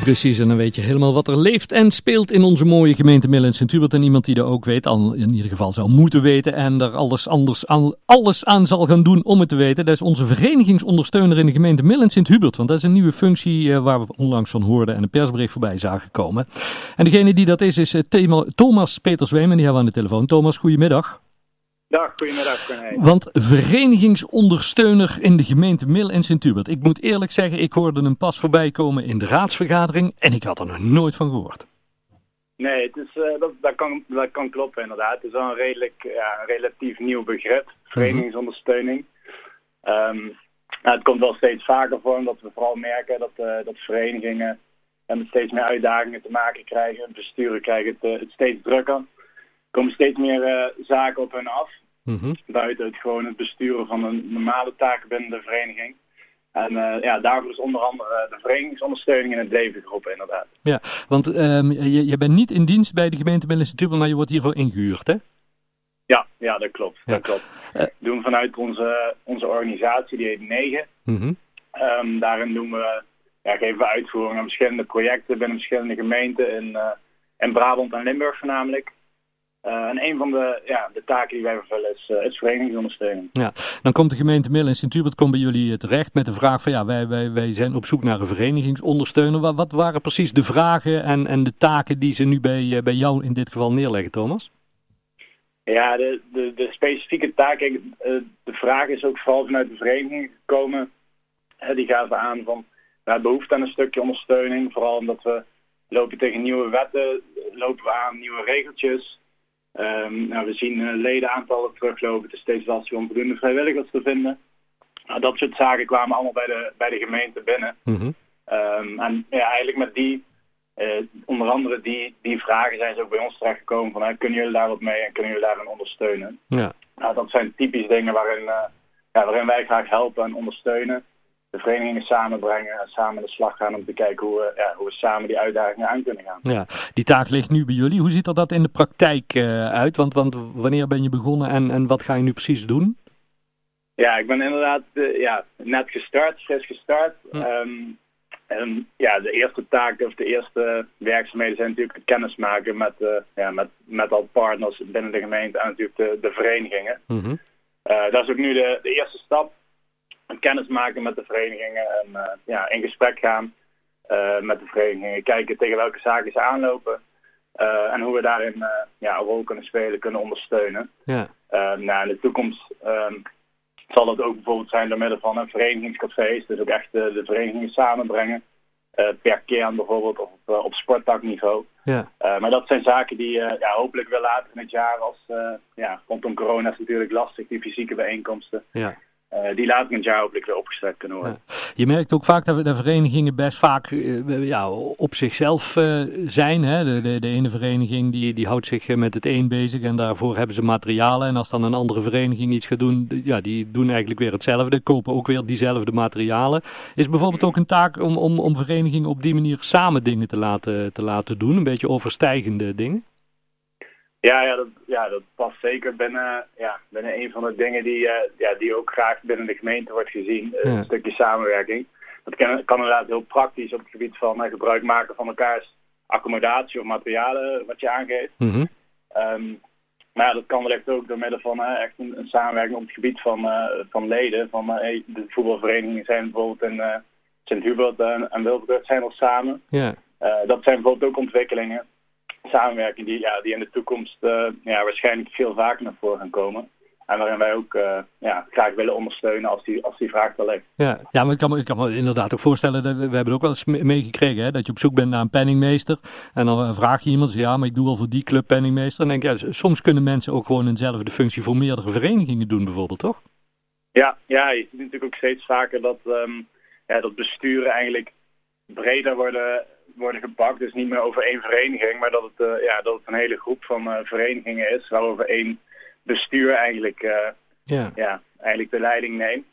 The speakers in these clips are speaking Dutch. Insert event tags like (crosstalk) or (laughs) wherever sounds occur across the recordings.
Precies, en dan weet je helemaal wat er leeft en speelt in onze mooie gemeente Mill en Sint-Hubert. En iemand die dat ook weet, al in ieder geval zou moeten weten en er alles, anders aan, alles aan zal gaan doen om het te weten. Dat is onze verenigingsondersteuner in de gemeente Mill en Sint-Hubert. Want dat is een nieuwe functie uh, waar we onlangs van hoorden en een persbericht voorbij zagen komen. En degene die dat is, is uh, Thomas Petersweem en die hebben we aan de telefoon. Thomas, goedemiddag. Dag, goedemiddag. Want verenigingsondersteuner in de gemeente Mil en Sint-Hubert. Ik moet eerlijk zeggen, ik hoorde hem pas voorbij komen in de raadsvergadering en ik had er nog nooit van gehoord. Nee, het is, uh, dat, dat, kan, dat kan kloppen inderdaad. Het is wel een, redelijk, ja, een relatief nieuw begrip, verenigingsondersteuning. Um, nou, het komt wel steeds vaker voor, omdat we vooral merken dat, uh, dat verenigingen met steeds meer uitdagingen te maken krijgen. Besturen krijgen het, uh, het steeds drukker. Er komen steeds meer zaken op hun af. Mhm. Buiten het gewoon het besturen van een normale taken binnen de vereniging. En uh, ja, daarvoor is onder andere de verenigingsondersteuning in het leven geroepen, inderdaad. Ja, want um, je, je bent niet in dienst bij de gemeente Middellandse maar je wordt hiervoor ingehuurd, hè? Ja, ja dat klopt. Ja. Dat klopt. Uh, doen vanuit onze, onze organisatie, die heet Negen. Mm um, daarin doen we, ja, geven we uitvoering aan verschillende projecten binnen verschillende gemeenten in, uh, in Brabant en Limburg voornamelijk. Uh, en een van de, ja, de taken die wij vervullen is, uh, is verenigingsondersteuning. Ja, dan komt de gemeente Mill en Sint-Hubert komt bij jullie terecht met de vraag van ja, wij, wij, wij zijn op zoek naar een verenigingsondersteuner. Wat, wat waren precies de vragen en, en de taken die ze nu bij, uh, bij jou in dit geval neerleggen, Thomas? Ja, de, de, de specifieke taken, de vraag is ook vooral vanuit de vereniging gekomen. die gaven aan van nou, behoefte aan een stukje ondersteuning. Vooral omdat we lopen tegen nieuwe wetten, lopen we aan nieuwe regeltjes. Um, nou, we zien uh, ledenaantallen teruglopen. Het is steeds lastig om voldoende vrijwilligers te vinden. Nou, dat soort zaken kwamen allemaal bij de, bij de gemeente binnen. Mm -hmm. um, en ja, eigenlijk met die, uh, onder andere die, die vragen zijn ze ook bij ons terechtgekomen. Van, kunnen jullie daar wat mee en kunnen jullie daarin ondersteunen? Ja. Nou, dat zijn typisch dingen waarin, ja, waarin wij graag helpen en ondersteunen de verenigingen samenbrengen en samen aan de slag gaan om te kijken hoe we, ja, hoe we samen die uitdagingen aan kunnen gaan. Ja, die taak ligt nu bij jullie. Hoe ziet er dat in de praktijk uh, uit? Want, want wanneer ben je begonnen en, en wat ga je nu precies doen? Ja, ik ben inderdaad uh, ja, net gestart, fris gestart. Hm. Um, en ja, de eerste taak of de eerste werkzaamheden zijn natuurlijk het kennismaken met, uh, ja, met, met al partners binnen de gemeente en natuurlijk de, de verenigingen. Mm -hmm. dat is ook nu de, de eerste stap kennis maken met de verenigingen en uh, ja, in gesprek gaan uh, met de verenigingen. Kijken tegen welke zaken ze aanlopen uh, en hoe we daarin ja, een rol kunnen spelen, kunnen ondersteunen. Ja. nou, in de toekomst um, zal dat ook bijvoorbeeld zijn door middel van een verenigingscafés. Dus ook echt de, verenigingen samenbrengen. per kern bijvoorbeeld of op, op sporttakniveau. Ja. maar dat zijn zaken die ja, hopelijk wel later in het jaar als ja, rondom corona is natuurlijk lastig, die fysieke bijeenkomsten. Ja. Uh, die in het jaar hopelijk weer opgestart kunnen worden. Je merkt ook vaak dat de verenigingen best vaak uh, ja, op zichzelf uh, zijn. Hè? De, de, de, ene vereniging die, die houdt zich met het een bezig en daarvoor hebben ze materialen. En als dan een andere vereniging iets gaat doen, ja, die doen eigenlijk weer hetzelfde. Kopen ook weer diezelfde materialen. Is bijvoorbeeld ook een taak om, om, om verenigingen op die manier samen dingen te laten, te laten doen? Een beetje overstijgende dingen? Ja, ja, dat, ja, dat past zeker binnen, ja, binnen een van de dingen die, uh, ja, die ook graag binnen de gemeente wordt gezien. Ja. Een stukje samenwerking. Dat kan, kan inderdaad heel praktisch op het gebied van uh, gebruik maken van elkaars accommodatie of materialen wat je aangeeft. Mhm. Um, maar ja, dat kan wellicht ook door middel van uh, echt een, een samenwerking op het gebied van, van leden. Van, hey, de voetbalverenigingen zijn bijvoorbeeld in Sint-Hubert en, en zijn al samen. Ja. dat zijn bijvoorbeeld ook ontwikkelingen samenwerking die, ja, die in de toekomst uh, ja, waarschijnlijk veel vaker naar voren gaan komen. En waarin wij ook uh, ja, graag willen ondersteunen als die, als die vraag er ligt. Ja, ja maar ik kan, me, ik kan me inderdaad ook voorstellen, dat we, we hebben ook wel eens meegekregen, hè, dat je op zoek bent naar een penningmeester. En dan vraag je iemand, ja, maar ik doe al voor die club penningmeester. En denk ja, soms kunnen mensen ook gewoon eenzelfde functie voor meerdere verenigingen doen bijvoorbeeld, toch? Ja, ja je ziet natuurlijk ook steeds vaker dat, um, ja, dat besturen eigenlijk breder worden worden gepakt. Dus niet meer over één vereniging, maar dat het, uh, ja, dat het een hele groep van uh, verenigingen is waarover één bestuur eigenlijk, uh, ja. Ja, eigenlijk de leiding neemt.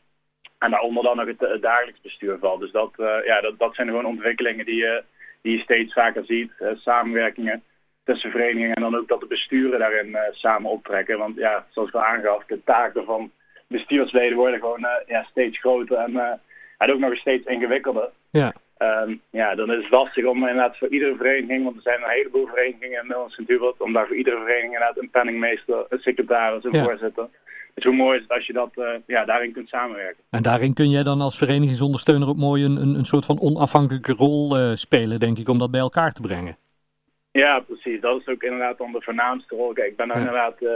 En daaronder dan nog het, het dagelijks bestuur valt. Dus dat, ja, dat, dat zijn gewoon ontwikkelingen die, die die je steeds vaker ziet. samenwerkingen tussen verenigingen en dan ook dat de besturen daarin samen optrekken. Want ja, zoals ik al aangaf, de taken van bestuursleden worden gewoon ja, steeds groter en, en ook nog steeds ingewikkelder. Ja. Um, ja, dan is het lastig om inderdaad voor iedere vereniging, want er zijn een heleboel verenigingen in Nederland sint hubert om daar voor iedere vereniging inderdaad een penningmeester, een secretaris, een voorzitter. Dus hoe mooi is het als je dat, uh, ja, daarin kunt samenwerken. En daarin kun jij dan als verenigingsondersteuner ook mooi een, een, een soort van onafhankelijke rol uh, spelen, denk ik, om dat bij elkaar te brengen. Ja, precies. Dat is ook inderdaad dan de voornaamste rol. Kijk, ik ben inderdaad uh,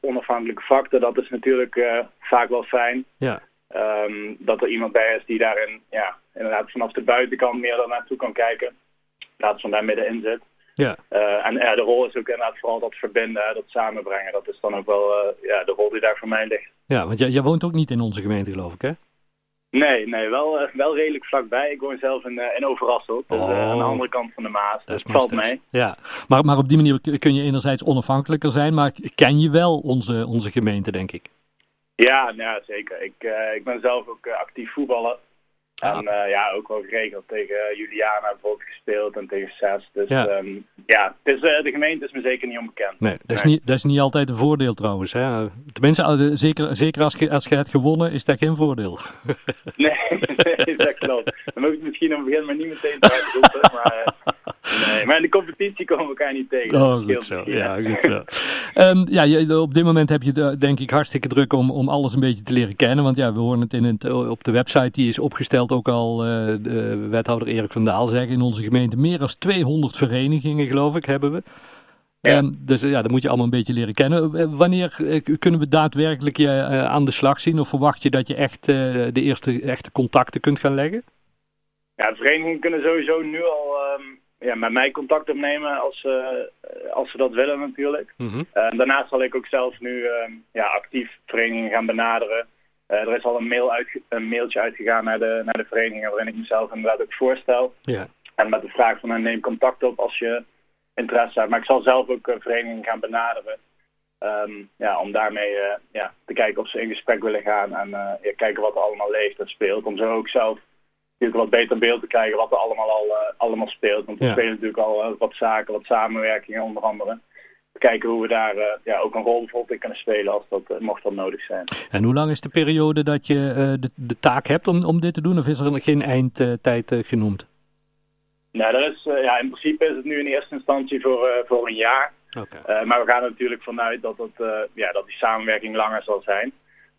onafhankelijke factor. Dat is natuurlijk vaak wel fijn. Ja. Um, dat er iemand bij is die daarin ja, inderdaad vanaf de buitenkant meer dan naartoe kan kijken. In plaats van daar middenin zit. Ja. Uh, en uh, de rol is ook inderdaad vooral dat verbinden, dat samenbrengen. Dat is dan ook wel uh, ja, de rol die daar voor mij ligt. Ja, want jij, jij woont ook niet in onze gemeente, geloof ik, hè? Nee, nee wel, wel redelijk vlakbij. Ik woon zelf in, in Overasselt, dus oh. aan de andere kant van de Maas. Dat valt mee. Ja, maar, maar op die manier kun je enerzijds onafhankelijker zijn, maar ken je wel onze, onze gemeente, denk ik. Ja, ja zeker. Ik, ik ben zelf ook actief voetballer. En uh, ja, ook wel geregeld tegen Juliana bijvoorbeeld gespeeld en tegen Zes. Dus ja, um, ja het is, uh, de gemeente is me zeker niet onbekend. Nee, dat is, nee. Niet, dat is niet altijd een voordeel trouwens. Hè? Tenminste, zeker, zeker als, je, als je hebt gewonnen, is dat geen voordeel. (laughs) nee, nee, dat klopt. Dan moet ik het misschien op het begin maar niet meteen te roepen. (laughs) Maar, uh, nee, maar in de competitie komen we elkaar niet tegen. Oh, (laughs) goed zo. Ja, goed zo. um, ja, op dit moment heb je denk ik hartstikke druk om, om alles een beetje te leren kennen. Want ja, we horen het, in het op de website die is opgesteld ook al uh, de wethouder Erik van Daal zeggen. In onze gemeente meer dan 200 verenigingen, geloof ik, hebben we. Ja. Um, dus ja, dat moet je allemaal een beetje leren kennen. Wanneer uh, kunnen we daadwerkelijk je uh, aan de slag zien? Of verwacht je dat je echt de eerste echte contacten kunt gaan leggen? Ja, de verenigingen kunnen sowieso nu al um, ja, met mij contact opnemen als, als ze dat willen natuurlijk. Mm -hmm. daarnaast zal ik ook zelf nu um, ja, actief verenigingen gaan benaderen. Uh, er is al een, mail uit, een mailtje uitgegaan naar de, naar de verenigingen waarin ik mezelf inderdaad ook voorstel. Ja. En met de vraag van neem contact op als je interesse hebt. Maar ik zal zelf ook uh, verenigingen gaan benaderen. Um, ja, om daarmee uh, ja, te kijken of ze in gesprek willen gaan en ja, kijken wat er allemaal leeft en speelt. Om zo ook zelf natuurlijk wat beter beeld te krijgen wat er allemaal al allemaal speelt. Want er Ja. spelen natuurlijk al wat zaken, wat samenwerkingen onder andere. Kijken hoe we daar ja, ook een rol bijvoorbeeld in kunnen spelen als dat mocht dat nodig zijn. En hoe lang is de periode dat je de, de taak hebt om, om dit te doen? Of is er geen eindtijd genoemd? Nou, dat is, ja, in principe is het nu in eerste instantie voor, voor een jaar. Okay. Uh, maar we gaan er natuurlijk vanuit dat, het, ja, dat die samenwerking langer zal zijn.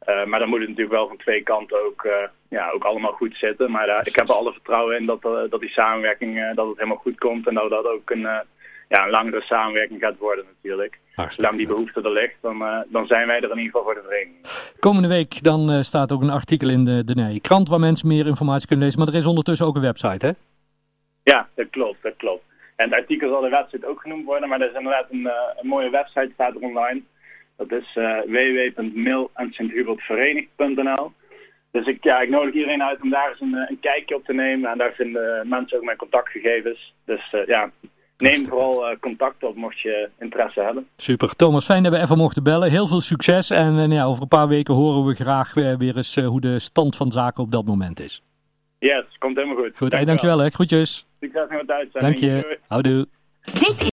maar dan moet het natuurlijk wel van twee kanten ook, ja, ook allemaal goed zitten. Maar ik heb er alle vertrouwen in dat, dat die samenwerking dat het helemaal goed komt. En dat dat ook een, ja, een langere samenwerking gaat worden natuurlijk. Zolang die behoefte er ligt, dan, dan zijn wij er in ieder geval voor de vereniging. Komende week dan staat ook een artikel in de, de nee, krant waar mensen meer informatie kunnen lezen. Maar er is ondertussen ook een website, hè? Ja, dat klopt, dat klopt. En het artikel zal de website ook genoemd worden, maar er is inderdaad een, uh, een mooie website staat er online. Dat is uh, www.mail.sint-hubertverenigd.nl Dus ik, ja, ik nodig iedereen uit om daar eens een, een, kijkje op te nemen. En daar vinden mensen ook mijn contactgegevens. Dus uh, ja, neem vooral contact op mocht je interesse hebben. Super. Thomas, fijn dat we even mochten bellen. Heel veel succes. En ja, over een paar weken horen we graag weer eens hoe de stand van zaken op dat moment is. Yes, komt helemaal goed. Goed, dankjewel, dankjewel hè. Groetjes. Succes met het uitzending. Dank je. Houdoe. Dit